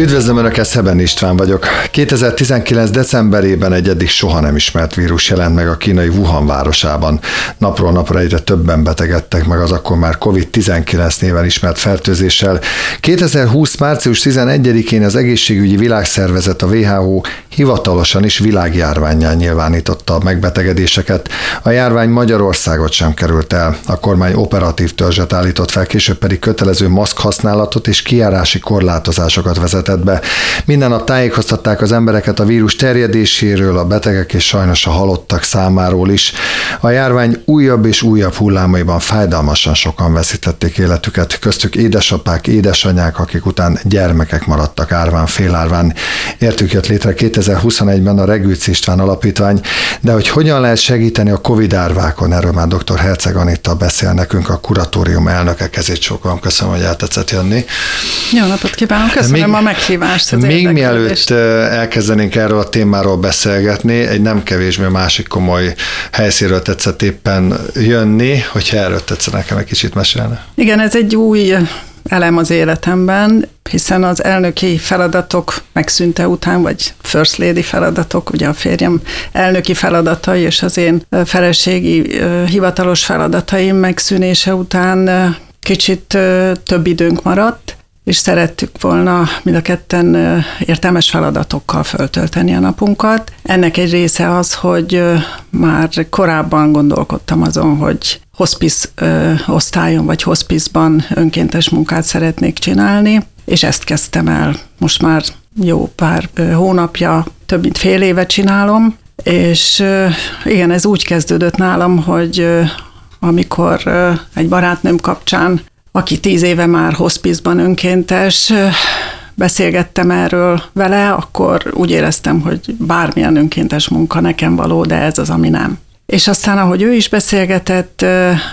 Üdvözlöm Önöket, Szeben István vagyok. 2019. decemberében egy eddig soha nem ismert vírus jelent meg a kínai Wuhan városában. Napról napra egyre többen betegedtek meg az akkor már COVID-19 néven ismert fertőzéssel. 2020. március 11-én az egészségügyi világszervezet, a WHO hivatalosan is világjárványán nyilvánította a megbetegedéseket. A járvány Magyarországot sem került el. A kormány operatív törzset állított fel, később pedig kötelező maszk használatot és kiárási korlátozásokat vezetett be. Minden nap tájékoztatták az embereket a vírus terjedéséről, a betegek és sajnos a halottak számáról is. A járvány újabb és újabb hullámaiban fájdalmasan sokan veszítették életüket, köztük édesapák, édesanyák, akik után gyermekek maradtak árván, félárván. Értük jött létre 2021-ben a Regőc István Alapítvány, de hogy hogyan lehet segíteni a Covid árvákon, erről már dr. Herceg Anita beszél nekünk, a kuratórium elnöke kezét sokan. Köszönöm, hogy eltetszett jönni. Jó napot kívánok, köszönöm Még... a meghívást. Az Még mielőtt elkezdenénk erről a témáról beszélgetni, egy nem kevésbé másik komoly helyszínről tetszett éppen jönni, hogyha erről tetszene nekem egy kicsit mesélni. Igen, ez egy új elem az életemben, hiszen az elnöki feladatok megszűnte után, vagy First Lady feladatok, ugye a férjem elnöki feladatai és az én feleségi hivatalos feladataim megszűnése után kicsit több időnk maradt, és szerettük volna mind a ketten értelmes feladatokkal föltölteni a napunkat. Ennek egy része az, hogy már korábban gondolkodtam azon, hogy hospice osztályon vagy hospice-ban önkéntes munkát szeretnék csinálni, és ezt kezdtem el. Most már jó pár hónapja, több mint fél éve csinálom, és igen, ez úgy kezdődött nálam, hogy amikor egy barátnőm kapcsán aki tíz éve már hospizban önkéntes, beszélgettem erről vele, akkor úgy éreztem, hogy bármilyen önkéntes munka nekem való, de ez az, ami nem. És aztán, ahogy ő is beszélgetett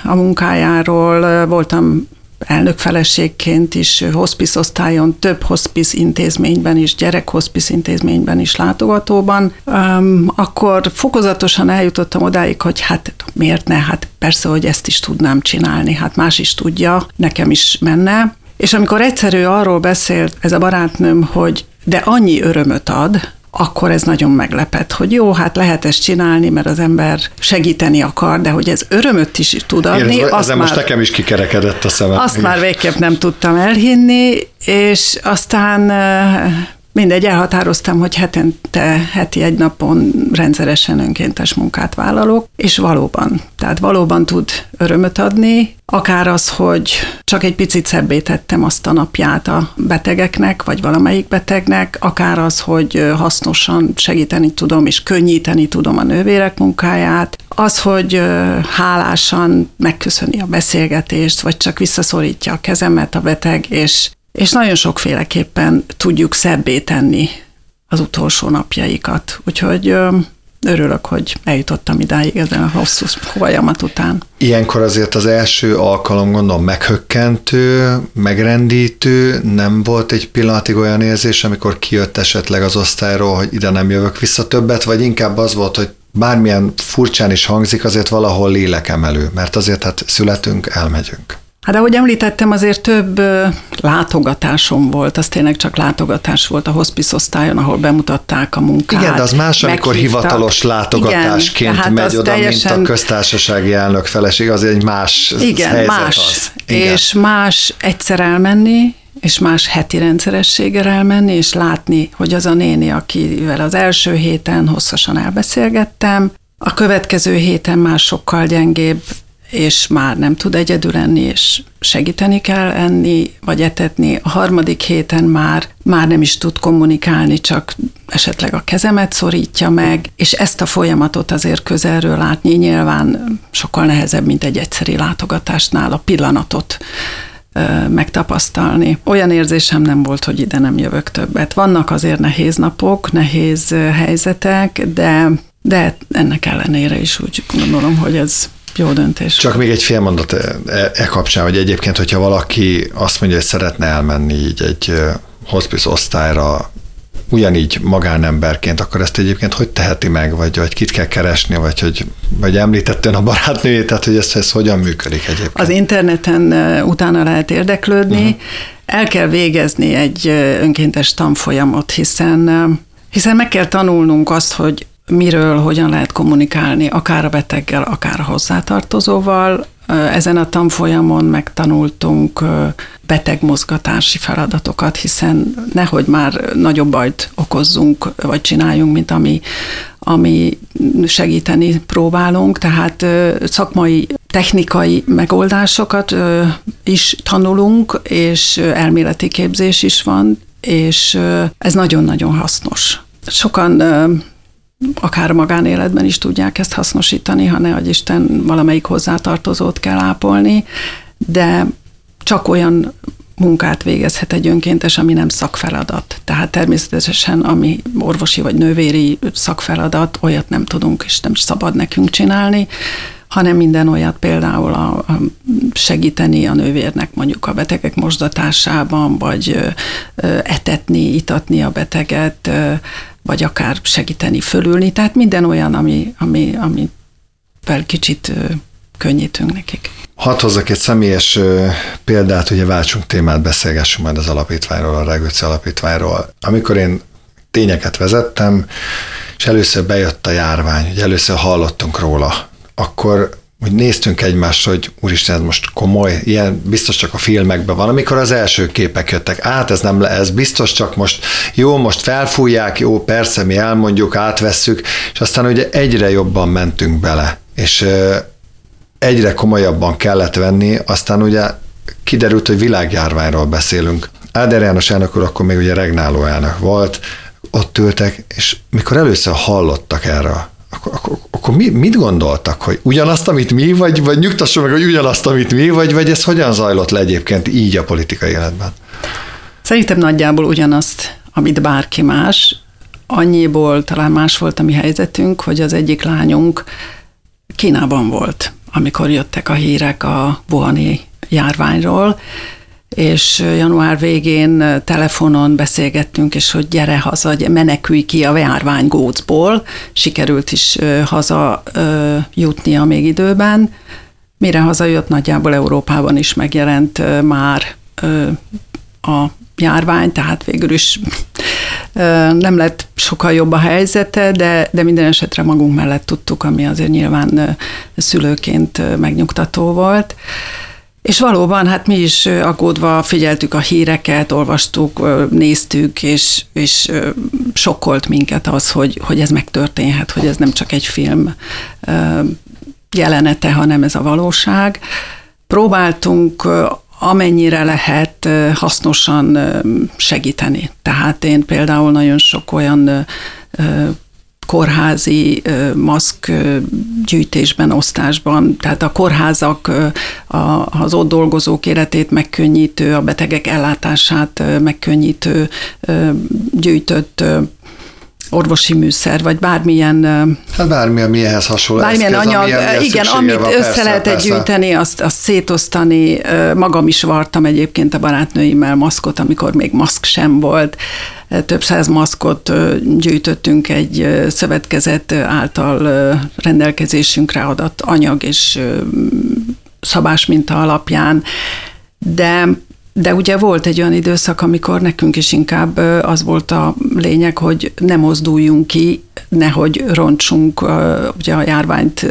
a munkájáról, voltam elnökfeleségként is hospice osztályon, több hospice intézményben is, gyerekhospice intézményben is látogatóban, um, akkor fokozatosan eljutottam odáig, hogy hát miért ne, hát persze, hogy ezt is tudnám csinálni, hát más is tudja, nekem is menne. És amikor egyszerű arról beszélt ez a barátnőm, hogy de annyi örömöt ad, akkor ez nagyon meglepett, hogy jó, hát lehet ezt csinálni, mert az ember segíteni akar, de hogy ez örömöt is tud adni. Én, azt már, most nekem is kikerekedett a szemem. Azt már végképp nem tudtam elhinni, és aztán Mindegy, elhatároztam, hogy hetente, heti egy napon rendszeresen önkéntes munkát vállalok, és valóban, tehát valóban tud örömöt adni, akár az, hogy csak egy picit szebbé tettem azt a napját a betegeknek, vagy valamelyik betegnek, akár az, hogy hasznosan segíteni tudom, és könnyíteni tudom a nővérek munkáját, az, hogy hálásan megköszöni a beszélgetést, vagy csak visszaszorítja a kezemet a beteg, és és nagyon sokféleképpen tudjuk szebbé tenni az utolsó napjaikat. Úgyhogy örülök, hogy eljutottam idáig ezen a hosszú folyamat után. Ilyenkor azért az első alkalom gondolom meghökkentő, megrendítő, nem volt egy pillanatig olyan érzés, amikor kijött esetleg az osztályról, hogy ide nem jövök vissza többet, vagy inkább az volt, hogy bármilyen furcsán is hangzik, azért valahol lélekemelő, mert azért hát születünk, elmegyünk. Hát ahogy említettem, azért több látogatásom volt, az tényleg csak látogatás volt a hospice osztályon, ahol bemutatták a munkát. Igen, de az más, amikor meghívtak. hivatalos látogatásként Igen, megy oda, teljesen... mint a köztársasági elnök feleség, az egy más Igen, helyzet más. Az. Igen. És más egyszer elmenni, és más heti rendszerességgel elmenni, és látni, hogy az a néni, akivel az első héten hosszasan elbeszélgettem, a következő héten már sokkal gyengébb és már nem tud egyedül enni, és segíteni kell enni, vagy etetni. A harmadik héten már, már nem is tud kommunikálni, csak esetleg a kezemet szorítja meg, és ezt a folyamatot azért közelről látni nyilván sokkal nehezebb, mint egy egyszeri látogatásnál a pillanatot megtapasztalni. Olyan érzésem nem volt, hogy ide nem jövök többet. Vannak azért nehéz napok, nehéz helyzetek, de de ennek ellenére is úgy gondolom, hogy ez jó döntés. Csak még egy fél mondat e, e, e kapcsán, hogy egyébként, hogyha valaki azt mondja, hogy szeretne elmenni így egy hospice osztályra, ugyanígy magánemberként, akkor ezt egyébként hogy teheti meg, vagy, vagy kit kell keresni, vagy hogy vagy említettön a barátnőjét, tehát hogy ez, ez hogyan működik egyébként? Az interneten utána lehet érdeklődni, uh-huh el kell végezni egy önkéntes tanfolyamot, hiszen, hiszen meg kell tanulnunk azt, hogy miről, hogyan lehet kommunikálni, akár a beteggel, akár a hozzátartozóval. Ezen a tanfolyamon megtanultunk betegmozgatási feladatokat, hiszen nehogy már nagyobb bajt okozzunk, vagy csináljunk, mint ami, ami segíteni próbálunk, tehát szakmai, technikai megoldásokat is tanulunk, és elméleti képzés is van, és ez nagyon-nagyon hasznos. Sokan akár magánéletben is tudják ezt hasznosítani, ha ne Isten valamelyik hozzátartozót kell ápolni, de csak olyan munkát végezhet egy önkéntes, ami nem szakfeladat. Tehát természetesen, ami orvosi vagy nővéri szakfeladat, olyat nem tudunk és nem szabad nekünk csinálni, hanem minden olyat például a, a segíteni a nővérnek mondjuk a betegek mosdatásában, vagy ö, etetni, itatni a beteget, ö, vagy akár segíteni fölülni, tehát minden olyan, ami, ami, ami fel kicsit könnyítünk nekik. Hadd hozzak egy személyes példát, ugye váltsunk témát, beszélgessünk majd az alapítványról, a Regőci alapítványról. Amikor én tényeket vezettem, és először bejött a járvány, ugye először hallottunk róla, akkor úgy néztünk egymást, hogy úristen, ez most komoly, ilyen biztos csak a filmekben van, amikor az első képek jöttek, át ez nem le, ez biztos csak most, jó, most felfújják, jó, persze, mi elmondjuk, átvesszük, és aztán ugye egyre jobban mentünk bele, és egyre komolyabban kellett venni, aztán ugye kiderült, hogy világjárványról beszélünk. Áder János elnök úr akkor még ugye regnáló elnök volt, ott ültek, és mikor először hallottak erről, akkor, akkor, akkor mi, mit gondoltak, hogy ugyanazt, amit mi, vagy, vagy nyugtasson meg, hogy ugyanazt, amit mi, vagy, vagy ez hogyan zajlott le egyébként így a politikai életben? Szerintem nagyjából ugyanazt, amit bárki más. Annyiból talán más volt a mi helyzetünk, hogy az egyik lányunk Kínában volt amikor jöttek a hírek a Wuhani járványról, és január végén telefonon beszélgettünk, és hogy gyere haza, menekülj ki a járvány gócból. Sikerült is haza jutnia még időben. Mire hazajött, nagyjából Európában is megjelent már a járvány, tehát végül is nem lett sokkal jobb a helyzete, de, de minden esetre magunk mellett tudtuk, ami azért nyilván szülőként megnyugtató volt. És valóban, hát mi is aggódva figyeltük a híreket, olvastuk, néztük, és, és sokkolt minket az, hogy, hogy ez megtörténhet, hogy ez nem csak egy film jelenete, hanem ez a valóság. Próbáltunk amennyire lehet hasznosan segíteni. Tehát én például nagyon sok olyan kórházi maszk gyűjtésben, osztásban, tehát a kórházak az ott dolgozók életét megkönnyítő, a betegek ellátását megkönnyítő gyűjtött orvosi műszer, vagy bármilyen... Hát bármi, ami ehhez hasonló Bármilyen eszköz, anyag, ami, igen, amit van, össze persze, lehetett persze. gyűjteni, azt, azt szétosztani. Magam is vartam egyébként a barátnőimmel maszkot, amikor még maszk sem volt. Több száz maszkot gyűjtöttünk egy szövetkezet által rendelkezésünkre adott anyag és szabás minta alapján. De de ugye volt egy olyan időszak, amikor nekünk is inkább az volt a lényeg, hogy ne mozduljunk ki, nehogy roncsunk, ugye a járványt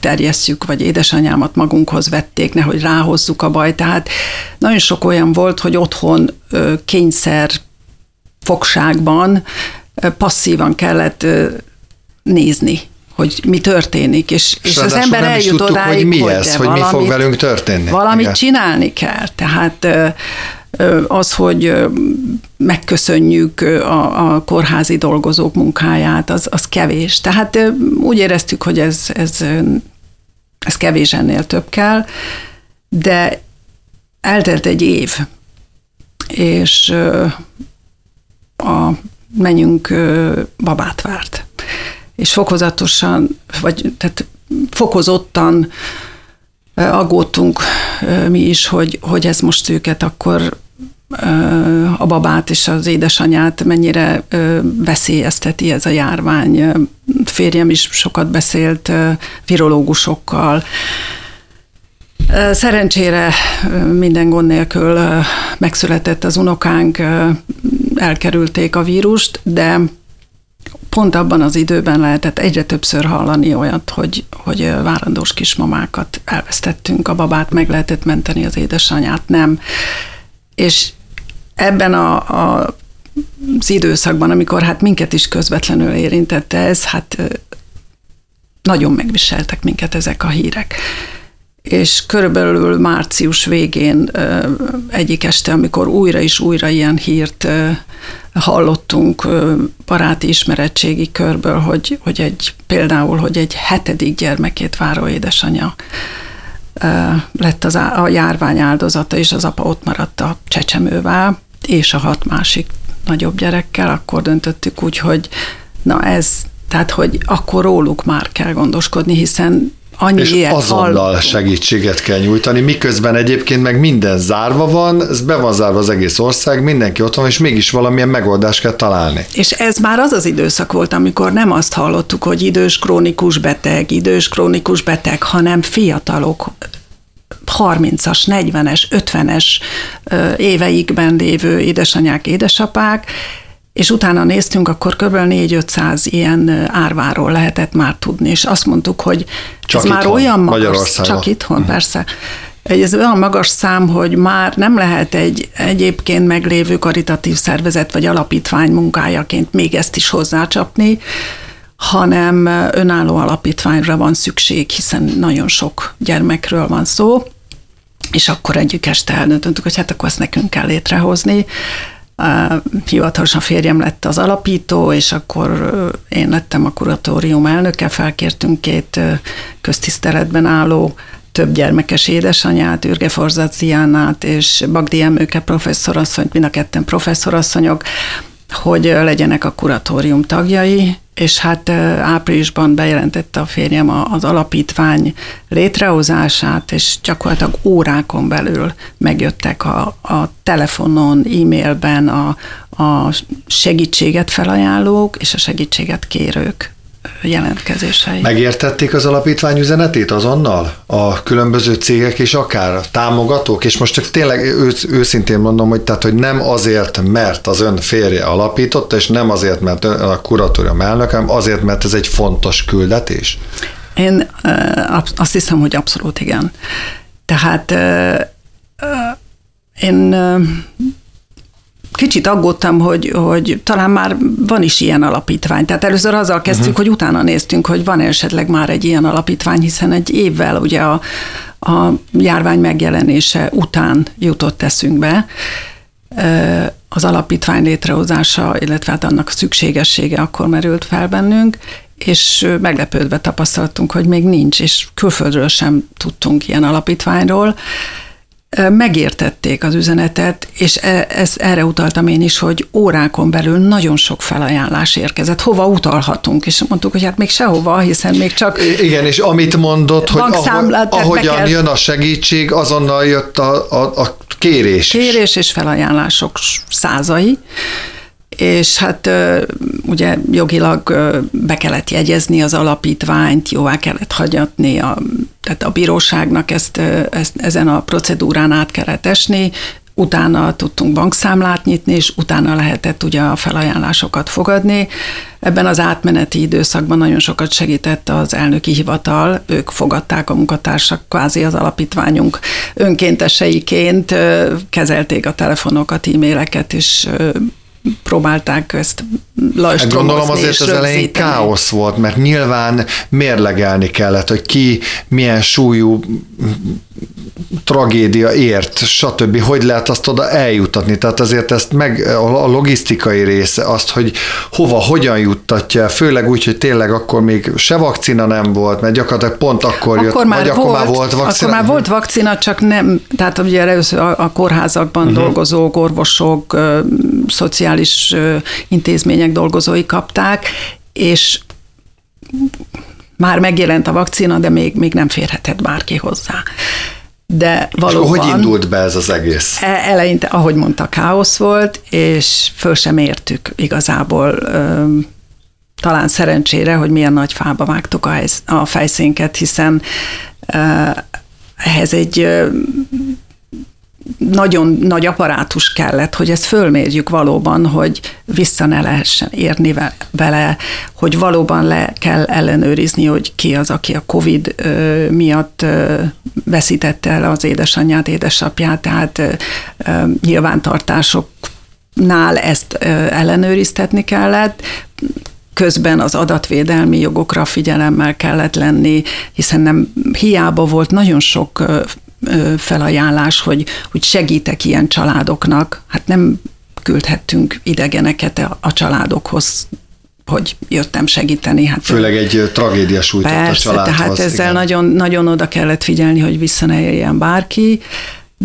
terjesszük, vagy édesanyámat magunkhoz vették, nehogy ráhozzuk a baj. Tehát nagyon sok olyan volt, hogy otthon kényszer fogságban passzívan kellett nézni hogy mi történik, és, és, és az ember eljut tudtuk, odáig, hogy mi ez, hogy, hogy mi fog velünk történni. Valamit Igen. csinálni kell. Tehát az, hogy megköszönjük a, a kórházi dolgozók munkáját, az, az kevés. Tehát úgy éreztük, hogy ez, ez, ez kevés ennél több kell, de eltelt egy év, és a menjünk babát várt és fokozatosan, vagy tehát fokozottan aggódtunk mi is, hogy, hogy ez most őket akkor a babát és az édesanyát mennyire veszélyezteti ez a járvány. Férjem is sokat beszélt virológusokkal, Szerencsére minden gond nélkül megszületett az unokánk, elkerülték a vírust, de pont abban az időben lehetett egyre többször hallani olyat, hogy, hogy várandós kismamákat elvesztettünk, a babát meg lehetett menteni, az édesanyát nem. És ebben a, a az időszakban, amikor hát minket is közvetlenül érintette ez, hát nagyon megviseltek minket ezek a hírek. És körülbelül március végén egyik este, amikor újra és újra ilyen hírt hallottunk baráti ismeretségi körből, hogy, hogy egy például, hogy egy hetedik gyermekét váró édesanyja lett az a járvány áldozata, és az apa ott maradt a csecsemővel, és a hat másik nagyobb gyerekkel, akkor döntöttük úgy, hogy na ez, tehát hogy akkor róluk már kell gondoskodni, hiszen annyi és ilyet azonnal hallottunk. segítséget kell nyújtani, miközben egyébként meg minden zárva van, ez be van zárva az egész ország, mindenki ott van, és mégis valamilyen megoldást kell találni. És ez már az az időszak volt, amikor nem azt hallottuk, hogy idős krónikus beteg, idős krónikus beteg, hanem fiatalok 30-as, 40-es, 50-es éveikben lévő édesanyák, édesapák, és utána néztünk, akkor kb. 4-500 ilyen árváról lehetett már tudni, és azt mondtuk, hogy Csak ez már itthon, olyan magas, csak itthon, uh-huh. persze, ez olyan magas szám, hogy már nem lehet egy egyébként meglévő karitatív szervezet vagy alapítvány munkájaként még ezt is hozzácsapni, hanem önálló alapítványra van szükség, hiszen nagyon sok gyermekről van szó, és akkor egyik este eldöntöttük, hogy hát akkor ezt nekünk kell létrehozni. Hivatalosan férjem lett az alapító, és akkor én lettem a kuratórium elnöke, felkértünk két köztiszteletben álló több gyermekes édesanyát, Ürge Forzaciánát és Bagdi Emőke professzorasszonyt, mind a ketten professzorasszonyok, hogy legyenek a kuratórium tagjai, és hát áprilisban bejelentette a férjem az alapítvány létrehozását, és gyakorlatilag órákon belül megjöttek a, a telefonon, e-mailben a, a segítséget felajánlók és a segítséget kérők jelentkezései. Megértették az alapítvány üzenetét azonnal? A különböző cégek és akár támogatók? És most csak tényleg ősz, őszintén mondom, hogy, tehát, hogy nem azért, mert az ön férje alapította, és nem azért, mert a kuratórium elnök, hanem azért, mert ez egy fontos küldetés? Én azt hiszem, hogy abszolút igen. Tehát én kicsit aggódtam, hogy, hogy talán már van is ilyen alapítvány. Tehát először azzal kezdtük, uh-huh. hogy utána néztünk, hogy van esetleg már egy ilyen alapítvány, hiszen egy évvel ugye a, a járvány megjelenése után jutott eszünkbe az alapítvány létrehozása, illetve hát annak szükségessége akkor merült fel bennünk, és meglepődve tapasztaltunk, hogy még nincs, és külföldről sem tudtunk ilyen alapítványról megértették az üzenetet, és e, ez, erre utaltam én is, hogy órákon belül nagyon sok felajánlás érkezett. Hova utalhatunk? És mondtuk, hogy hát még sehova, hiszen még csak... Igen, és amit mondott, hogy ahogy, ahogyan kell... jön a segítség, azonnal jött a, a, a kérés. Kérés és felajánlások százai és hát ugye jogilag be kellett jegyezni az alapítványt, jóvá kellett hagyatni, a, tehát a bíróságnak ezt, ezt ezen a procedúrán át kellett esni, utána tudtunk bankszámlát nyitni, és utána lehetett ugye a felajánlásokat fogadni. Ebben az átmeneti időszakban nagyon sokat segített az elnöki hivatal, ők fogadták a munkatársak, kvázi az alapítványunk önkénteseiként, kezelték a telefonokat, e-maileket, és próbálták ezt hát Gondolom azért az elején káosz volt, mert nyilván mérlegelni kellett, hogy ki milyen súlyú tragédia ért, stb. Hogy lehet azt oda eljutatni? Tehát azért ezt meg a logisztikai része, azt, hogy hova, hogyan juttatja, főleg úgy, hogy tényleg akkor még se vakcina nem volt, mert gyakorlatilag pont akkor, akkor jött, már vagy volt, akkor már volt vakcina. Akkor már volt vakcina, csak nem, tehát ugye először a, a kórházakban uh-huh. dolgozók, orvosok, szociális intézmények dolgozói kapták, és már megjelent a vakcina, de még, még nem férhetett bárki hozzá. De valóban... És hogy indult be ez az egész? E, eleinte, ahogy mondta, káosz volt, és föl sem értük igazából talán szerencsére, hogy milyen nagy fába vágtuk a, hely, a fejszénket, hiszen ehhez egy nagyon nagy apparátus kellett, hogy ezt fölmérjük valóban, hogy vissza ne lehessen érni vele, hogy valóban le kell ellenőrizni, hogy ki az, aki a COVID miatt veszítette el az édesanyját, édesapját, tehát nyilvántartásoknál ezt ellenőriztetni kellett, közben az adatvédelmi jogokra figyelemmel kellett lenni, hiszen nem hiába volt nagyon sok felajánlás, hogy, hogy segítek ilyen családoknak. Hát nem küldhettünk idegeneket a, a családokhoz, hogy jöttem segíteni. Hát Főleg egy tragédia sújtott persze, a családhoz. tehát ezzel nagyon, nagyon oda kellett figyelni, hogy vissza ne éljen bárki,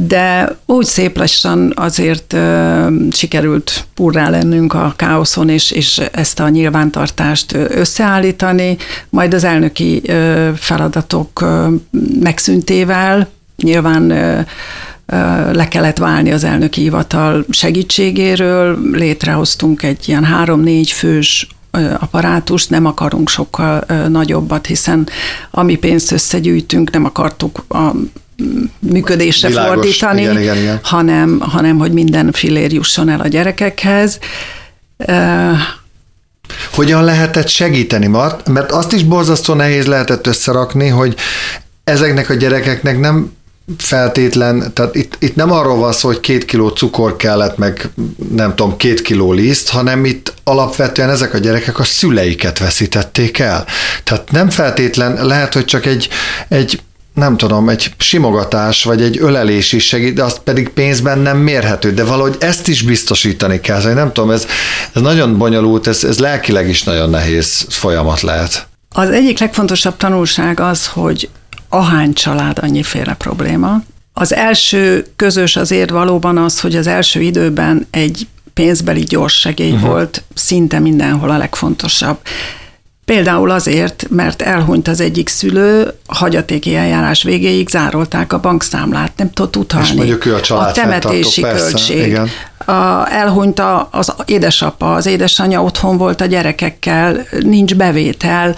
de úgy szép lassan azért uh, sikerült purrá lennünk a káoszon, és, és ezt a nyilvántartást összeállítani, majd az elnöki uh, feladatok uh, megszüntével, nyilván le kellett válni az elnöki hivatal segítségéről, létrehoztunk egy ilyen három-négy fős apparátust, nem akarunk sokkal nagyobbat, hiszen ami pénzt összegyűjtünk, nem akartuk a működésre Világos, fordítani, igen, igen, igen. Hanem, hanem hogy minden filér jusson el a gyerekekhez. Hogyan lehetett segíteni? Mert azt is borzasztó nehéz lehetett összerakni, hogy ezeknek a gyerekeknek nem feltétlen, tehát itt, itt nem arról van szó, hogy két kiló cukor kellett, meg nem tudom, két kiló liszt, hanem itt alapvetően ezek a gyerekek a szüleiket veszítették el. Tehát nem feltétlen, lehet, hogy csak egy, egy nem tudom, egy simogatás, vagy egy ölelés is segít, de azt pedig pénzben nem mérhető, de valahogy ezt is biztosítani kell. Szóval nem tudom, ez, ez nagyon bonyolult, ez, ez lelkileg is nagyon nehéz folyamat lehet. Az egyik legfontosabb tanulság az, hogy ahány család, annyiféle probléma. Az első közös azért valóban az, hogy az első időben egy pénzbeli gyors segély uh-huh. volt szinte mindenhol a legfontosabb. Például azért, mert elhunyt az egyik szülő, a hagyatéki eljárás végéig zárolták a bankszámlát, nem tudott utalni. És mondjuk ő a család A temetési költség. Igen. A, elhunyt a, az édesapa, az édesanyja otthon volt a gyerekekkel, nincs bevétel.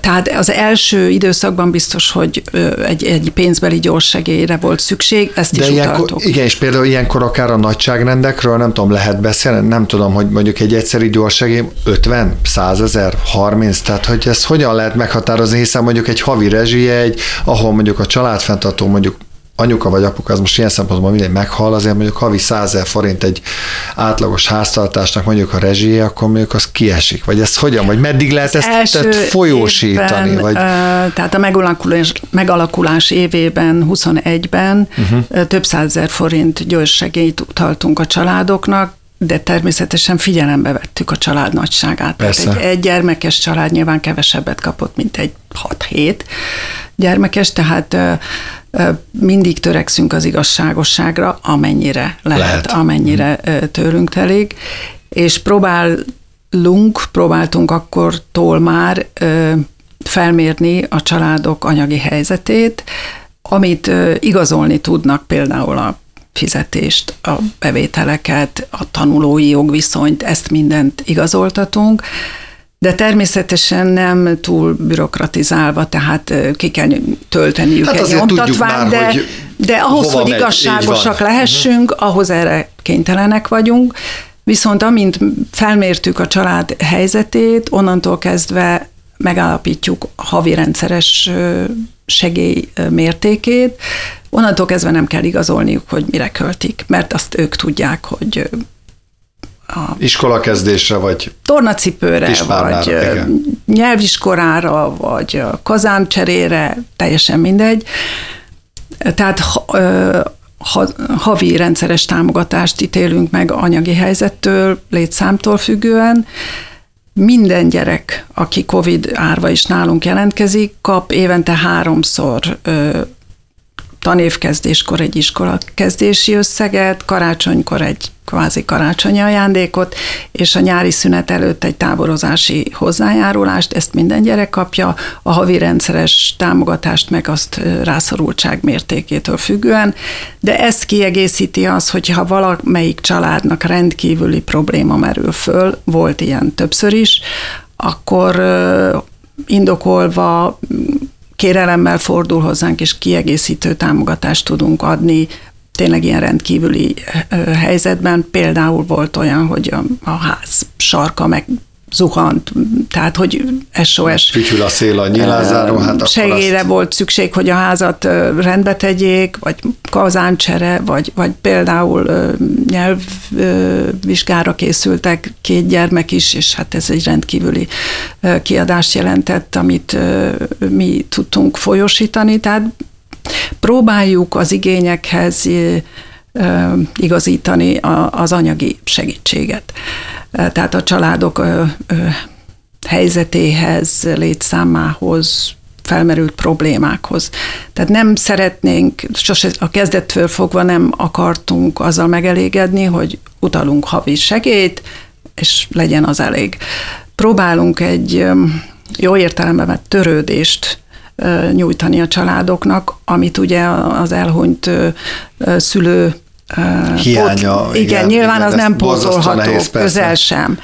Tehát az első időszakban biztos, hogy egy, egy pénzbeli segélyre volt szükség, ezt De is ilyenkor, utaltuk. Igen, és például ilyenkor akár a nagyságrendekről nem tudom, lehet beszélni, nem tudom, hogy mondjuk egy egyszerű gyorsegély 50, 100 ezer, 30, tehát hogy ezt hogyan lehet meghatározni, hiszen mondjuk egy havi rezsie, egy, ahol mondjuk a családfenntartó mondjuk anyuka vagy apuka, az most ilyen szempontból mindegy meghal, azért mondjuk havi 100 forint egy átlagos háztartásnak mondjuk a rezsie, akkor mondjuk az kiesik. Vagy ez hogyan, vagy meddig lehet ezt tehát folyósítani? Évben, vagy... Tehát a megalakulás, megalakulás évében, 21-ben uh-huh. több százezer forint gyors segélyt utaltunk a családoknak, de természetesen figyelembe vettük a család nagyságát. Persze. Tehát egy, egy gyermekes család nyilván kevesebbet kapott, mint egy 6-7 gyermekes, tehát mindig törekszünk az igazságosságra, amennyire lehet, lehet. amennyire mm. tőlünk telik, és próbálunk, próbáltunk akkortól már felmérni a családok anyagi helyzetét, amit igazolni tudnak például a fizetést, a bevételeket, a tanulói jogviszonyt, ezt mindent igazoltatunk, de természetesen nem túl bürokratizálva, tehát ki kell tölteniük hát egy nyomtatványt, de, de ahhoz, hogy megy, igazságosak lehessünk, uh-huh. ahhoz erre kénytelenek vagyunk. Viszont amint felmértük a család helyzetét, onnantól kezdve megállapítjuk a havi rendszeres segély mértékét, onnantól kezdve nem kell igazolniuk, hogy mire költik, mert azt ők tudják, hogy a iskolakezdésre, vagy tornacipőre, vagy igen. nyelviskorára, vagy kazáncserére, teljesen mindegy. Tehát ha, havi rendszeres támogatást ítélünk meg anyagi helyzettől, létszámtól függően. Minden gyerek, aki COVID árva is nálunk jelentkezik, kap évente háromszor tanévkezdéskor egy iskola kezdési összeget, karácsonykor egy kvázi karácsonyi ajándékot, és a nyári szünet előtt egy táborozási hozzájárulást, ezt minden gyerek kapja, a havi rendszeres támogatást meg azt rászorultság mértékétől függően, de ezt kiegészíti az, hogyha valamelyik családnak rendkívüli probléma merül föl, volt ilyen többször is, akkor indokolva kérelemmel fordul hozzánk, és kiegészítő támogatást tudunk adni, tényleg ilyen rendkívüli helyzetben. Például volt olyan, hogy a, a ház sarka meg zuhant, tehát hogy SOS. Fütyül a szél a nyilázáró, hát Segélyre azt... volt szükség, hogy a házat rendbe tegyék, vagy kazáncsere, vagy, vagy például nyelvvizsgára készültek két gyermek is, és hát ez egy rendkívüli kiadást jelentett, amit mi tudtunk folyosítani, tehát próbáljuk az igényekhez igazítani az anyagi segítséget. Tehát a családok helyzetéhez, létszámához, felmerült problémákhoz. Tehát nem szeretnénk, sose a kezdettől fogva nem akartunk azzal megelégedni, hogy utalunk havi segélyt, és legyen az elég. Próbálunk egy jó értelemben vett törődést nyújtani a családoknak, amit ugye az elhunyt szülő hiánya. Pot, igen, igen, nyilván igen, az nem pótolható, nehéz, közel sem.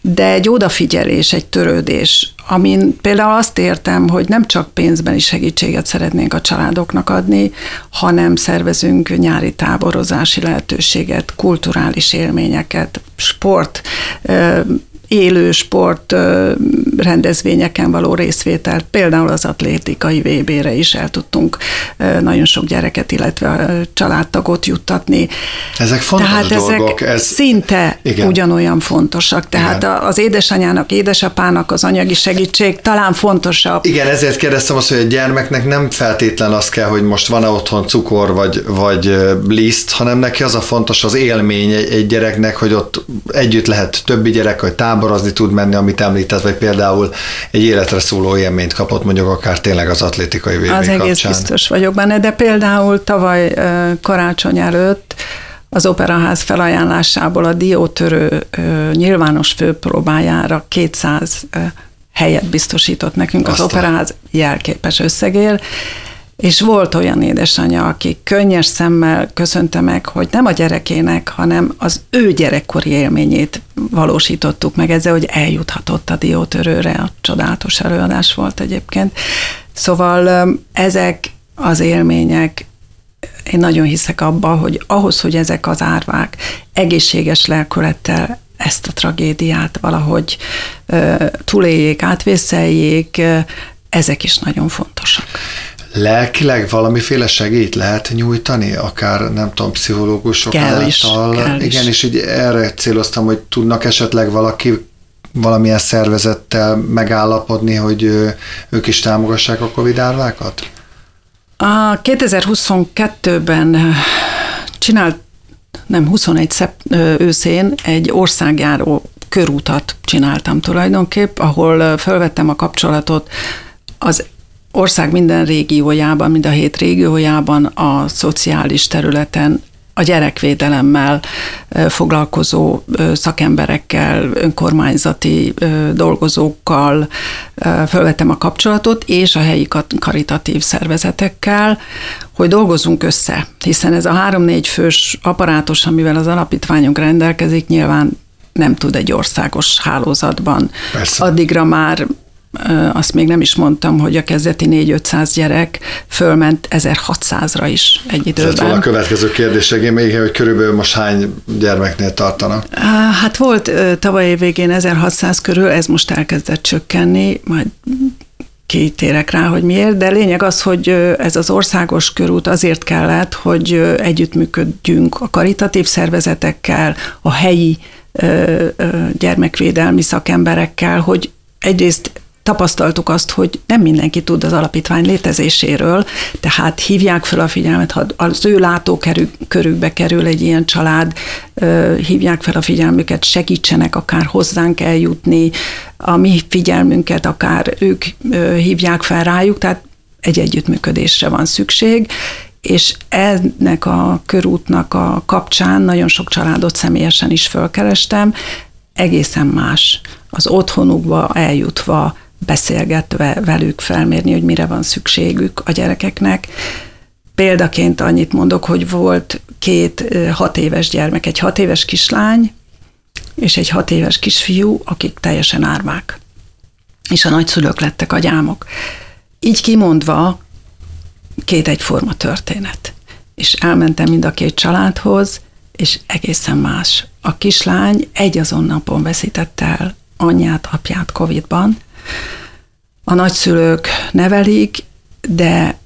De egy odafigyelés, egy törődés, amin például azt értem, hogy nem csak pénzben is segítséget szeretnénk a családoknak adni, hanem szervezünk nyári táborozási lehetőséget, kulturális élményeket, sport, élő sport rendezvényeken való részvételt, például az atlétikai VB-re is el tudtunk nagyon sok gyereket, illetve családtagot juttatni. Ezek fontos tehát dolgok. Ezek ez... szinte Igen. ugyanolyan fontosak. Tehát Igen. az édesanyának, édesapának az anyagi segítség talán fontosabb. Igen, ezért kérdeztem azt, hogy a gyermeknek nem feltétlen az kell, hogy most van-e otthon cukor vagy, vagy liszt, hanem neki az a fontos az élmény egy gyereknek, hogy ott együtt lehet többi gyerek, hogy tábor táborozni tud menni, amit említett, vagy például egy életre szóló élményt kapott, mondjuk akár tényleg az atlétikai VB Az egész kapcsán. biztos vagyok benne, de például tavaly karácsony előtt az Operaház felajánlásából a diótörő nyilvános főpróbájára 200 helyet biztosított nekünk Aztán. az Operaház jelképes összegér, és volt olyan édesanyja, aki könnyes szemmel köszönte meg, hogy nem a gyerekének, hanem az ő gyerekkori élményét valósítottuk meg ezzel, hogy eljuthatott a diótörőre. A csodálatos előadás volt egyébként. Szóval ezek az élmények én nagyon hiszek abba, hogy ahhoz, hogy ezek az árvák egészséges lelkülettel ezt a tragédiát valahogy túléljék, átvészeljék, ezek is nagyon fontosak lelkileg valamiféle segít lehet nyújtani, akár nem tudom, pszichológusok kell által. Is, kell Igen, is. és így erre céloztam, hogy tudnak esetleg valaki valamilyen szervezettel megállapodni, hogy ők is támogassák a Covid árvákat? A 2022-ben csinált, nem 21 szep, őszén egy országjáró körútat csináltam tulajdonképp, ahol felvettem a kapcsolatot az ország minden régiójában, mind a hét régiójában a szociális területen a gyerekvédelemmel foglalkozó szakemberekkel, önkormányzati dolgozókkal felvettem a kapcsolatot, és a helyi karitatív szervezetekkel, hogy dolgozunk össze, hiszen ez a három-négy fős apparátus, amivel az alapítványunk rendelkezik, nyilván nem tud egy országos hálózatban. Persze. Addigra már azt még nem is mondtam, hogy a kezdeti 4-500 gyerek fölment 1600-ra is egy időben. Ez a következő kérdés, még, hogy körülbelül most hány gyermeknél tartanak? Hát volt tavaly év végén 1600 körül, ez most elkezdett csökkenni, majd kitérek rá, hogy miért, de lényeg az, hogy ez az országos körút azért kellett, hogy együttműködjünk a karitatív szervezetekkel, a helyi gyermekvédelmi szakemberekkel, hogy egyrészt tapasztaltuk azt, hogy nem mindenki tud az alapítvány létezéséről, tehát hívják fel a figyelmet, ha az ő látókörükbe kerül egy ilyen család, hívják fel a figyelmüket, segítsenek akár hozzánk eljutni, a mi figyelmünket akár ők hívják fel rájuk, tehát egy együttműködésre van szükség, és ennek a körútnak a kapcsán nagyon sok családot személyesen is fölkerestem, egészen más az otthonukba eljutva beszélgetve velük felmérni, hogy mire van szükségük a gyerekeknek. Példaként annyit mondok, hogy volt két hat éves gyermek, egy hat éves kislány és egy hat éves kisfiú, akik teljesen árvák. És a nagyszülők lettek a gyámok. így kimondva két egyforma történet. És elmentem mind a két családhoz, és egészen más. A kislány egy azon napon veszítette el anyját, apját Covid-ban. A nagyszülők nevelik, de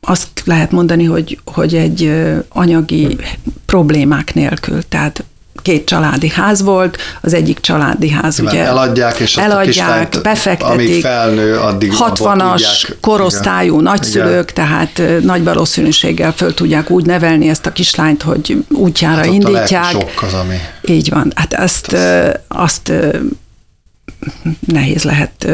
azt lehet mondani, hogy, hogy egy anyagi problémák nélkül, tehát két családi ház volt, az egyik családi ház Mert ugye eladják, és eladják, a befektetik, amíg felnő, addig 60-as tudják, korosztályú igen, nagyszülők, igen. tehát nagy valószínűséggel föl tudják úgy nevelni ezt a kislányt, hogy útjára hát indítják. sok az, ami... Így van, hát ezt, azt, azt nehéz lehet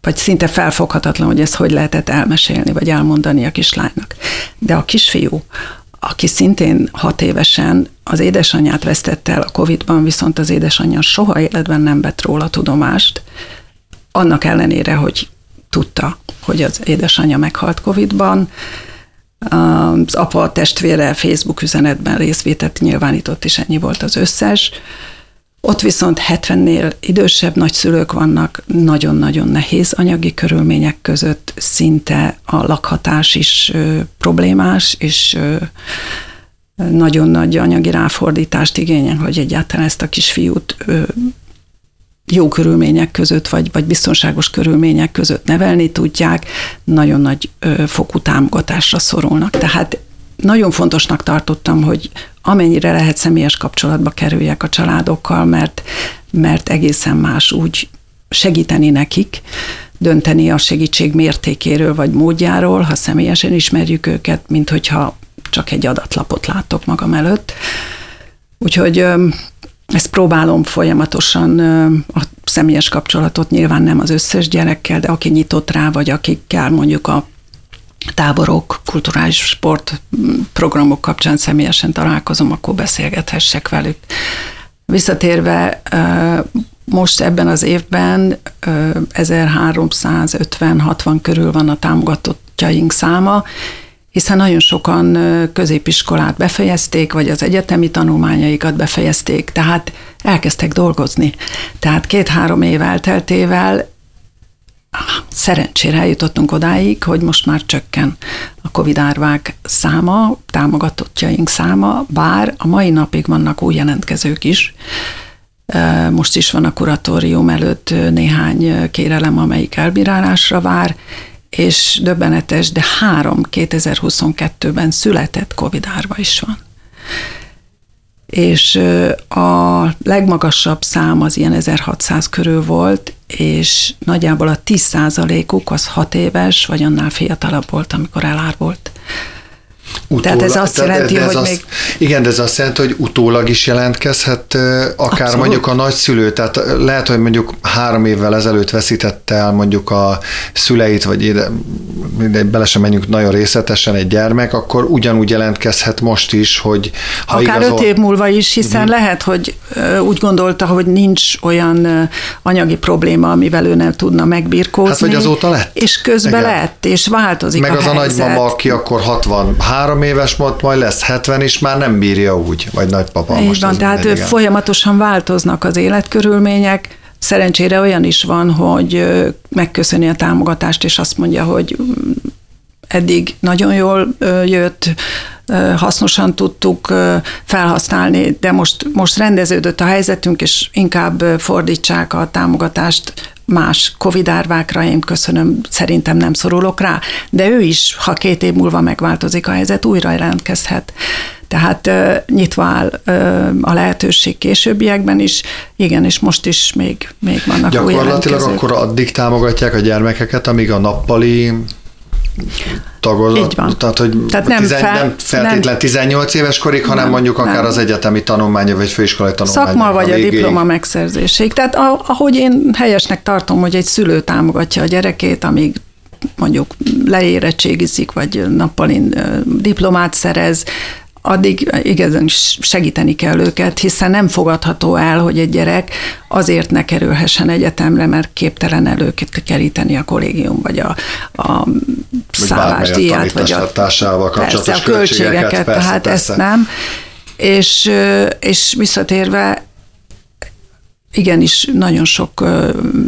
vagy szinte felfoghatatlan, hogy ezt hogy lehetett elmesélni, vagy elmondani a kislánynak. De a kisfiú, aki szintén hat évesen az édesanyját vesztette el a Covid-ban, viszont az édesanyja soha életben nem vett róla tudomást, annak ellenére, hogy tudta, hogy az édesanyja meghalt Covid-ban, az apa a testvére Facebook üzenetben részvételt nyilvánított, és ennyi volt az összes. Ott viszont 70-nél idősebb nagyszülők vannak, nagyon-nagyon nehéz anyagi körülmények között, szinte a lakhatás is ö, problémás, és ö, nagyon nagy anyagi ráfordítást igényel, hogy egyáltalán ezt a kisfiút ö, jó körülmények között, vagy, vagy biztonságos körülmények között nevelni tudják, nagyon nagy ö, fokú támogatásra szorulnak. Tehát nagyon fontosnak tartottam, hogy amennyire lehet személyes kapcsolatba kerüljek a családokkal, mert, mert egészen más úgy segíteni nekik, dönteni a segítség mértékéről vagy módjáról, ha személyesen ismerjük őket, mint hogyha csak egy adatlapot látok magam előtt. Úgyhogy ezt próbálom folyamatosan a személyes kapcsolatot, nyilván nem az összes gyerekkel, de aki nyitott rá, vagy akikkel mondjuk a táborok, kulturális sport programok kapcsán személyesen találkozom, akkor beszélgethessek velük. Visszatérve, most ebben az évben 1350-60 körül van a támogatottjaink száma, hiszen nagyon sokan középiskolát befejezték, vagy az egyetemi tanulmányaikat befejezték, tehát elkezdtek dolgozni. Tehát két-három év elteltével szerencsére eljutottunk odáig, hogy most már csökken a Covid árvák száma, támogatottjaink száma, bár a mai napig vannak új jelentkezők is. Most is van a kuratórium előtt néhány kérelem, amelyik elbírálásra vár, és döbbenetes, de három 2022-ben született Covid árva is van és a legmagasabb szám az ilyen 1600 körül volt, és nagyjából a 10%-uk az 6 éves, vagy annál fiatalabb volt, amikor elárult. Utólag, tehát ez azt jelenti, ez hogy azt, még... Igen, de ez azt jelenti, hogy utólag is jelentkezhet akár Abszolút. mondjuk a nagyszülő, tehát lehet, hogy mondjuk három évvel ezelőtt veszítette el mondjuk a szüleit, vagy ide, mindegy, bele sem menjünk nagyon részletesen egy gyermek, akkor ugyanúgy jelentkezhet most is, hogy ha Akár igazol... öt év múlva is, hiszen uh-huh. lehet, hogy úgy gondolta, hogy nincs olyan anyagi probléma, amivel ő nem tudna megbirkózni. Hát, vagy azóta lett. És közben igen. lett, és változik Meg a az helyzet. a nagymama, aki akkor 60 három éves volt, majd lesz 70 is, már nem bírja úgy, vagy nagypapa. Így most van, tehát mindegy, folyamatosan változnak az életkörülmények, Szerencsére olyan is van, hogy megköszöni a támogatást, és azt mondja, hogy mm, eddig nagyon jól jött, hasznosan tudtuk felhasználni, de most, most rendeződött a helyzetünk, és inkább fordítsák a támogatást más Covid árvákra, én köszönöm, szerintem nem szorulok rá, de ő is, ha két év múlva megváltozik a helyzet, újra jelentkezhet. Tehát uh, nyitva áll uh, a lehetőség későbbiekben is, igen, és most is még, még vannak Gyakorlatilag akkor addig támogatják a gyermekeket, amíg a nappali tagozat, Így van. tehát hogy tehát nem, tizen, fel, nem feltétlen nem, 18 éves korig, hanem nem, mondjuk akár nem. az egyetemi tanulmánya, vagy főiskolai tanulmánya. Szakma vagy a, a diploma megszerzésig. Tehát ahogy én helyesnek tartom, hogy egy szülő támogatja a gyerekét, amíg mondjuk leérettségizik, vagy nappalin diplomát szerez, addig igazán segíteni kell őket, hiszen nem fogadható el, hogy egy gyerek azért ne kerülhessen egyetemre, mert képtelen előket keríteni a kollégium, vagy a, a szállásdíját, vagy a, persze, a költségeket, költségeket persze, tehát persze. ezt nem. És, és visszatérve, igenis nagyon sok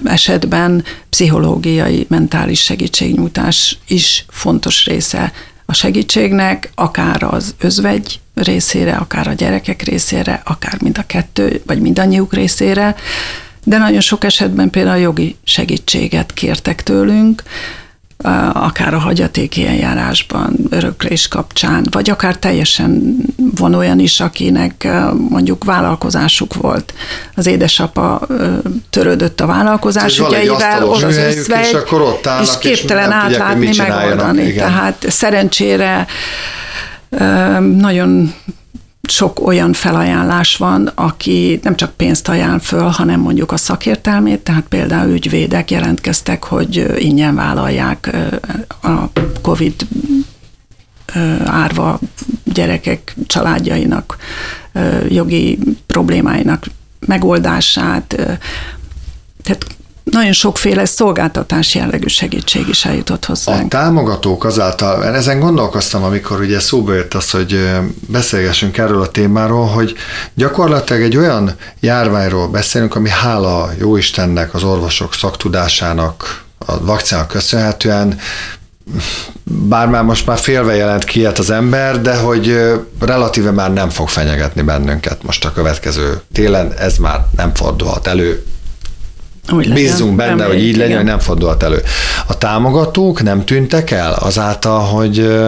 esetben pszichológiai, mentális segítségnyújtás is fontos része a segítségnek, akár az özvegy részére, akár a gyerekek részére, akár mind a kettő, vagy mindannyiuk részére, de nagyon sok esetben például jogi segítséget kértek tőlünk, akár a hagyatéki eljárásban, öröklés kapcsán, vagy akár teljesen van olyan is, akinek mondjuk vállalkozásuk volt. Az édesapa törődött a vállalkozás ügyeivel, ott az összvegy, és, akkor ott és képtelen és átlátni, tudják, megoldani. Igen. Tehát szerencsére nagyon sok olyan felajánlás van, aki nem csak pénzt ajánl föl, hanem mondjuk a szakértelmét, tehát például ügyvédek jelentkeztek, hogy ingyen vállalják a COVID árva gyerekek családjainak jogi problémáinak megoldását. Tehát nagyon sokféle szolgáltatás jellegű segítség is eljutott hozzánk. A támogatók azáltal, ezen gondolkoztam, amikor ugye szóba jött az, hogy beszélgessünk erről a témáról, hogy gyakorlatilag egy olyan járványról beszélünk, ami hála jó Istennek, az orvosok szaktudásának, a vakcinának köszönhetően bár már most már félve jelent ki az ember, de hogy relatíve már nem fog fenyegetni bennünket most a következő télen, ez már nem fordulhat elő, úgy legyen. Bízzunk benne, nem hogy így legyen, hogy nem fordulhat elő. A támogatók nem tűntek el azáltal, hogy,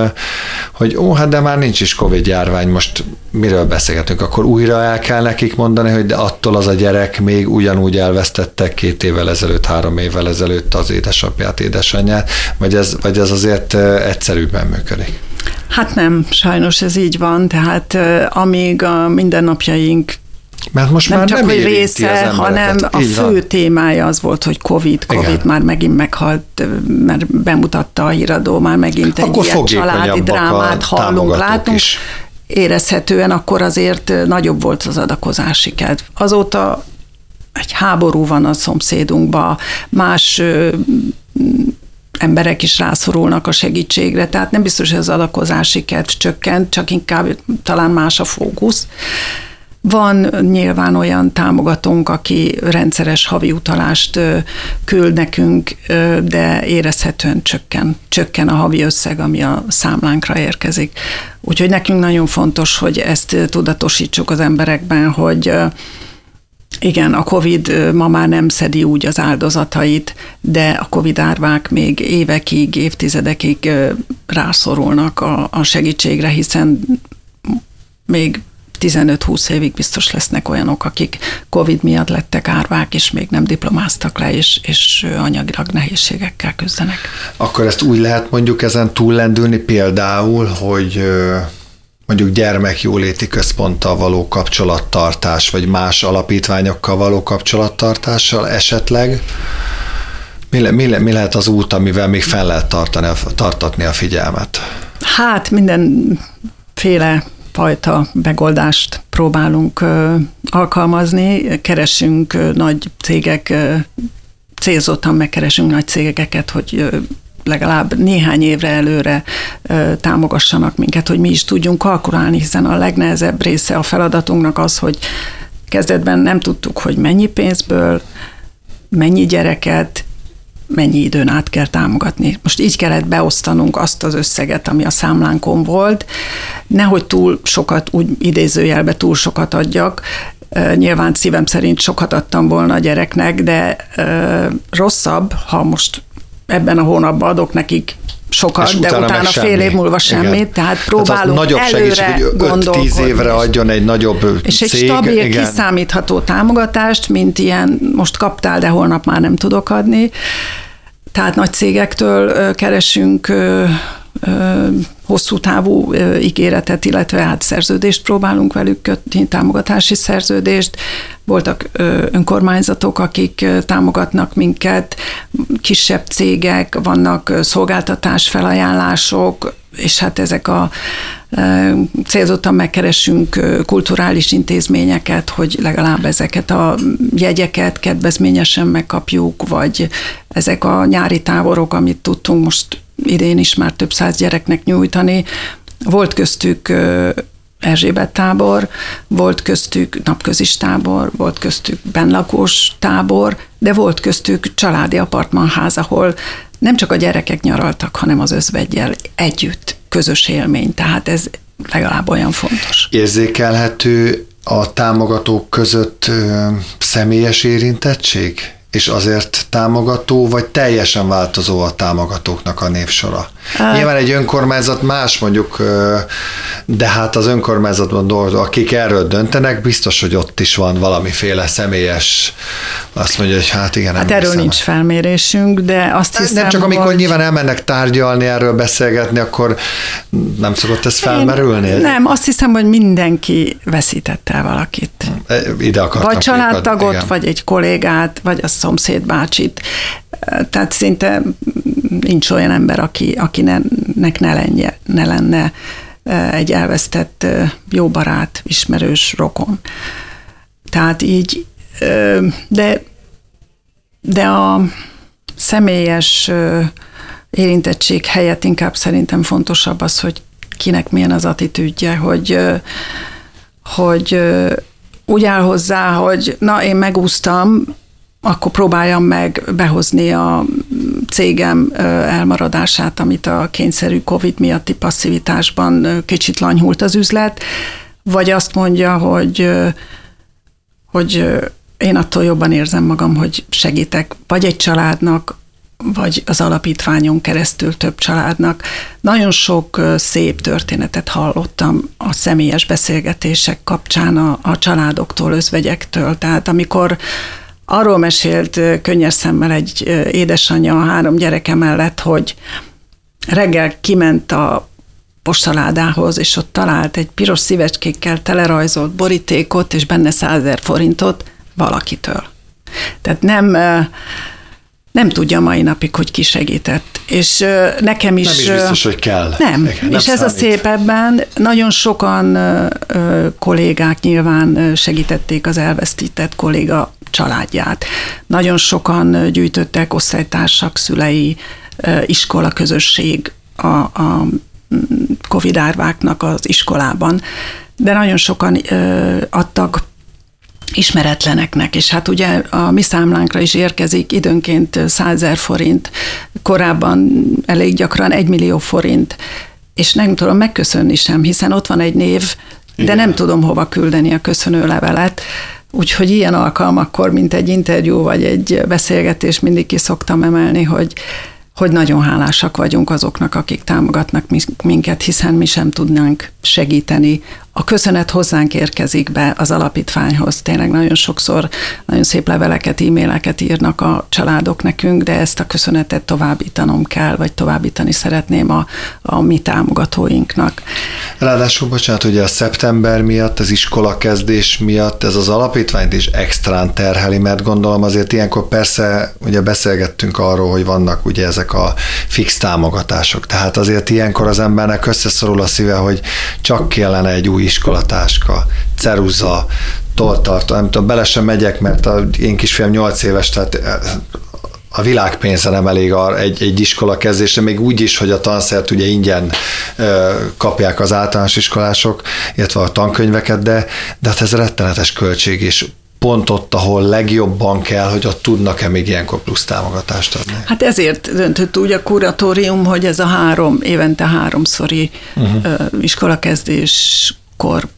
hogy ó, hát de már nincs is Covid járvány, most miről beszélgetünk, akkor újra el kell nekik mondani, hogy de attól az a gyerek még ugyanúgy elvesztettek két évvel ezelőtt, három évvel ezelőtt az édesapját, édesanyját, vagy ez, vagy ez azért egyszerűbben működik? Hát nem, sajnos ez így van, tehát amíg a mindennapjaink mert most nem már csak, nem hogy része, hanem a fő van. témája az volt, hogy Covid, Covid Igen. már megint meghalt, mert bemutatta a híradó, már megint egy akkor ilyen családi drámát hallunk, látunk. Is. Érezhetően akkor azért nagyobb volt az adakozási kedv. Azóta egy háború van a szomszédunkban, más emberek is rászorulnak a segítségre, tehát nem biztos, hogy az adakozási kedv csökkent, csak inkább talán más a fókusz. Van nyilván olyan támogatónk, aki rendszeres havi utalást küld nekünk, de érezhetően csökken, csökken a havi összeg, ami a számlánkra érkezik. Úgyhogy nekünk nagyon fontos, hogy ezt tudatosítsuk az emberekben, hogy igen, a COVID ma már nem szedi úgy az áldozatait, de a COVID árvák még évekig, évtizedekig rászorulnak a, a segítségre, hiszen még 15-20 évig biztos lesznek olyanok, akik COVID miatt lettek árvák, és még nem diplomáztak le, és, és anyagilag nehézségekkel küzdenek. Akkor ezt úgy lehet mondjuk ezen túllendülni például, hogy mondjuk gyermekjóléti központtal való kapcsolattartás, vagy más alapítványokkal való kapcsolattartással esetleg, mi, le, mi, le, mi lehet az út, amivel még fel lehet tartani, tartatni a figyelmet? Hát mindenféle fajta megoldást próbálunk alkalmazni, keresünk nagy cégek, célzottan megkeresünk nagy cégeket, hogy legalább néhány évre előre támogassanak minket, hogy mi is tudjunk kalkulálni, hiszen a legnehezebb része a feladatunknak az, hogy kezdetben nem tudtuk, hogy mennyi pénzből, mennyi gyereket, mennyi időn át kell támogatni. Most így kellett beosztanunk azt az összeget, ami a számlánkon volt, nehogy túl sokat, úgy idézőjelbe túl sokat adjak, Nyilván szívem szerint sokat adtam volna a gyereknek, de rosszabb, ha most ebben a hónapban adok nekik sokat, és de utána, utána fél év múlva semmit, Igen. tehát próbálunk hát nagyobb előre segítség, hogy 5-10 évre adjon egy nagyobb És cég, egy stabil, Igen. kiszámítható támogatást, mint ilyen most kaptál, de holnap már nem tudok adni. Tehát nagy cégektől keresünk hosszú távú ígéretet, illetve hát szerződést próbálunk velük kötni, támogatási szerződést. Voltak önkormányzatok, akik támogatnak minket, kisebb cégek, vannak szolgáltatás felajánlások, és hát ezek a célzottan megkeresünk kulturális intézményeket, hogy legalább ezeket a jegyeket kedvezményesen megkapjuk, vagy ezek a nyári táborok, amit tudtunk most idén is már több száz gyereknek nyújtani. Volt köztük Erzsébet tábor, volt köztük napközis tábor, volt köztük benlakós tábor, de volt köztük családi apartmanház, ahol nem csak a gyerekek nyaraltak, hanem az özvegyel együtt, közös élmény. Tehát ez legalább olyan fontos. Érzékelhető a támogatók között ö, személyes érintettség? És azért támogató, vagy teljesen változó a támogatóknak a névsora? Hát. Nyilván egy önkormányzat más mondjuk, de hát az önkormányzatban dolgozó, akik erről döntenek, biztos, hogy ott is van valamiféle személyes, azt mondja, hogy hát igen. Hát erről nincs felmérésünk, de azt hiszem, Nem csak amikor hogy... nyilván elmennek tárgyalni, erről beszélgetni, akkor nem szokott ez felmerülni? Én, nem, azt hiszem, hogy mindenki veszítette el valakit. E, ide akartam. Vagy családtagot, vagy egy kollégát, vagy a szomszéd bácsit. Tehát szinte nincs olyan ember, aki, akinek ne, lenne, ne lenne egy elvesztett jó barát, ismerős rokon. Tehát így, de, de a személyes érintettség helyett inkább szerintem fontosabb az, hogy kinek milyen az attitűdje, hogy, hogy úgy áll hozzá, hogy na, én megúsztam, akkor próbáljam meg behozni a cégem elmaradását, amit a kényszerű COVID miatti passzivitásban kicsit lanyhult az üzlet, vagy azt mondja, hogy, hogy én attól jobban érzem magam, hogy segítek vagy egy családnak, vagy az alapítványon keresztül több családnak. Nagyon sok szép történetet hallottam a személyes beszélgetések kapcsán a, a családoktól, özvegyektől. Tehát amikor arról mesélt könnyes szemmel egy édesanyja a három gyereke mellett, hogy reggel kiment a postaládához, és ott talált egy piros szívecskékkel telerajzolt borítékot, és benne százer forintot valakitől. Tehát nem nem tudja mai napig, hogy ki segített. És nekem is... Nem is biztos, hogy kell. Nem. nem és ez számít. a szép ebben, nagyon sokan kollégák nyilván segítették az elvesztített kolléga családját. Nagyon sokan gyűjtöttek osztálytársak, szülei, iskola közösség a, a Covid árváknak az iskolában, de nagyon sokan adtak ismeretleneknek, és hát ugye a mi számlánkra is érkezik időnként 100 forint, korábban elég gyakran 1 millió forint, és nem tudom megköszönni sem, hiszen ott van egy név, de Igen. nem tudom hova küldeni a köszönő levelet, úgyhogy ilyen alkalmakkor, mint egy interjú vagy egy beszélgetés mindig ki szoktam emelni, hogy hogy nagyon hálásak vagyunk azoknak, akik támogatnak minket, hiszen mi sem tudnánk segíteni a köszönet hozzánk érkezik be az alapítványhoz. Tényleg nagyon sokszor nagyon szép leveleket, e-maileket írnak a családok nekünk, de ezt a köszönetet továbbítanom kell, vagy továbbítani szeretném a, a mi támogatóinknak. Ráadásul, bocsánat, ugye a szeptember miatt, az iskola kezdés miatt ez az alapítványt is extrán terheli, mert gondolom azért ilyenkor persze ugye beszélgettünk arról, hogy vannak ugye ezek a fix támogatások. Tehát azért ilyenkor az embernek összeszorul a szíve, hogy csak kellene egy új iskolatáska, ceruza, toltartó, nem tudom, bele sem megyek, mert a én kisfiam 8 éves, tehát eh, a világpénze nem elég a, egy, egy iskola kezdésre, még úgy is, hogy a tanszert ugye ingyen ö, kapják az általános iskolások, illetve a tankönyveket, de, de hát ez rettenetes költség, és pont ott, ahol legjobban kell, hogy ott tudnak-e még ilyenkor plusz támogatást adni. Hát ezért döntött úgy a kuratórium, hogy ez a három, évente háromszori uh-huh. Iskolakezdéskor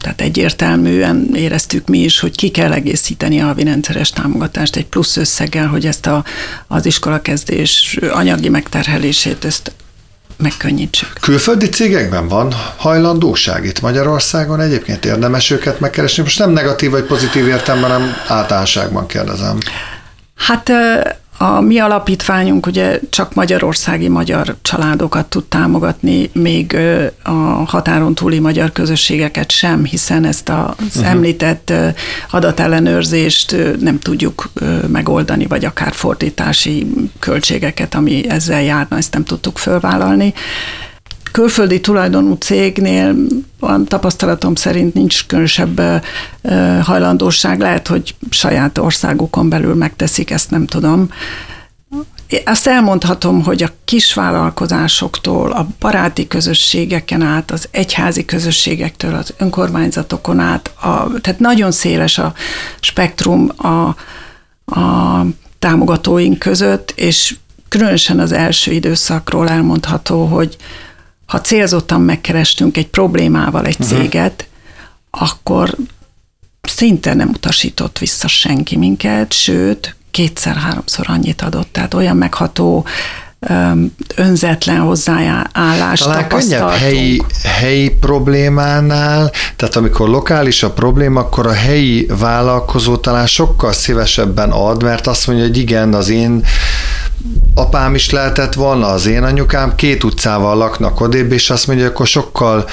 tehát egyértelműen éreztük mi is, hogy ki kell egészíteni a havi rendszeres támogatást egy plusz összeggel, hogy ezt a, az iskolakezdés anyagi megterhelését ezt megkönnyítsük. Külföldi cégekben van hajlandóság itt Magyarországon? Egyébként érdemes őket megkeresni? Most nem negatív vagy pozitív értelemben, hanem általánosságban kérdezem. Hát a mi alapítványunk ugye csak magyarországi magyar családokat tud támogatni, még a határon túli magyar közösségeket sem, hiszen ezt az uh-huh. említett adatellenőrzést nem tudjuk megoldani, vagy akár fordítási költségeket, ami ezzel járna, ezt nem tudtuk fölvállalni külföldi tulajdonú cégnél van tapasztalatom szerint nincs különösebb hajlandóság, lehet, hogy saját országukon belül megteszik, ezt nem tudom. azt elmondhatom, hogy a kisvállalkozásoktól, a baráti közösségeken át, az egyházi közösségektől, az önkormányzatokon át, a, tehát nagyon széles a spektrum a, a támogatóink között, és különösen az első időszakról elmondható, hogy ha célzottan megkerestünk egy problémával egy uh-huh. céget, akkor szinte nem utasított vissza senki minket, sőt, kétszer-háromszor annyit adott, tehát olyan megható önzetlen hozzáállást Talán könnyebb helyi, helyi problémánál, tehát amikor lokális a probléma, akkor a helyi vállalkozó talán sokkal szívesebben ad, mert azt mondja, hogy igen, az én apám is lehetett volna, az én anyukám, két utcával laknak odébb, és azt mondja, hogy akkor sokkal,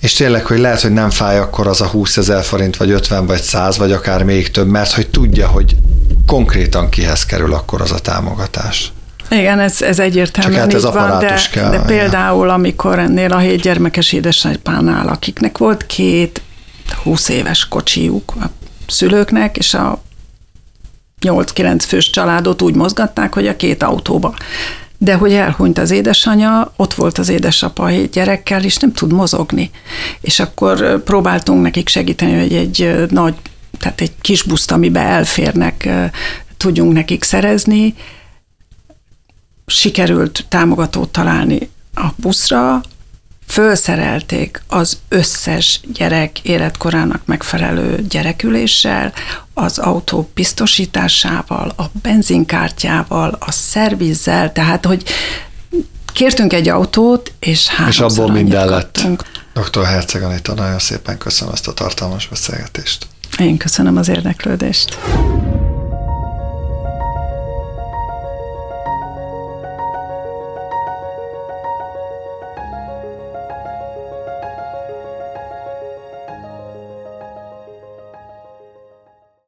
és tényleg, hogy lehet, hogy nem fáj akkor az a 20 ezer forint, vagy 50, vagy 100, vagy akár még több, mert hogy tudja, hogy konkrétan kihez kerül akkor az a támogatás. Igen, ez, ez egyértelműen Csak hát ez így van, de, kell, de például ja. amikor ennél a hét gyermekes édesanypánál, akiknek volt két 20 éves kocsijuk a szülőknek, és a 8-9 fős családot úgy mozgatták, hogy a két autóba. De hogy elhunyt az édesanyja, ott volt az édesapa egy gyerekkel, és nem tud mozogni. És akkor próbáltunk nekik segíteni, hogy egy nagy, tehát egy kis buszt, amiben elférnek, tudjunk nekik szerezni. Sikerült támogatót találni a buszra, fölszerelték az összes gyerek életkorának megfelelő gyereküléssel, az autó biztosításával, a benzinkártyával, a szervizzel, tehát hogy kértünk egy autót, és És abból minden lett. Dr. Herceg Anita, nagyon szépen köszönöm ezt a tartalmas beszélgetést. Én köszönöm az érdeklődést.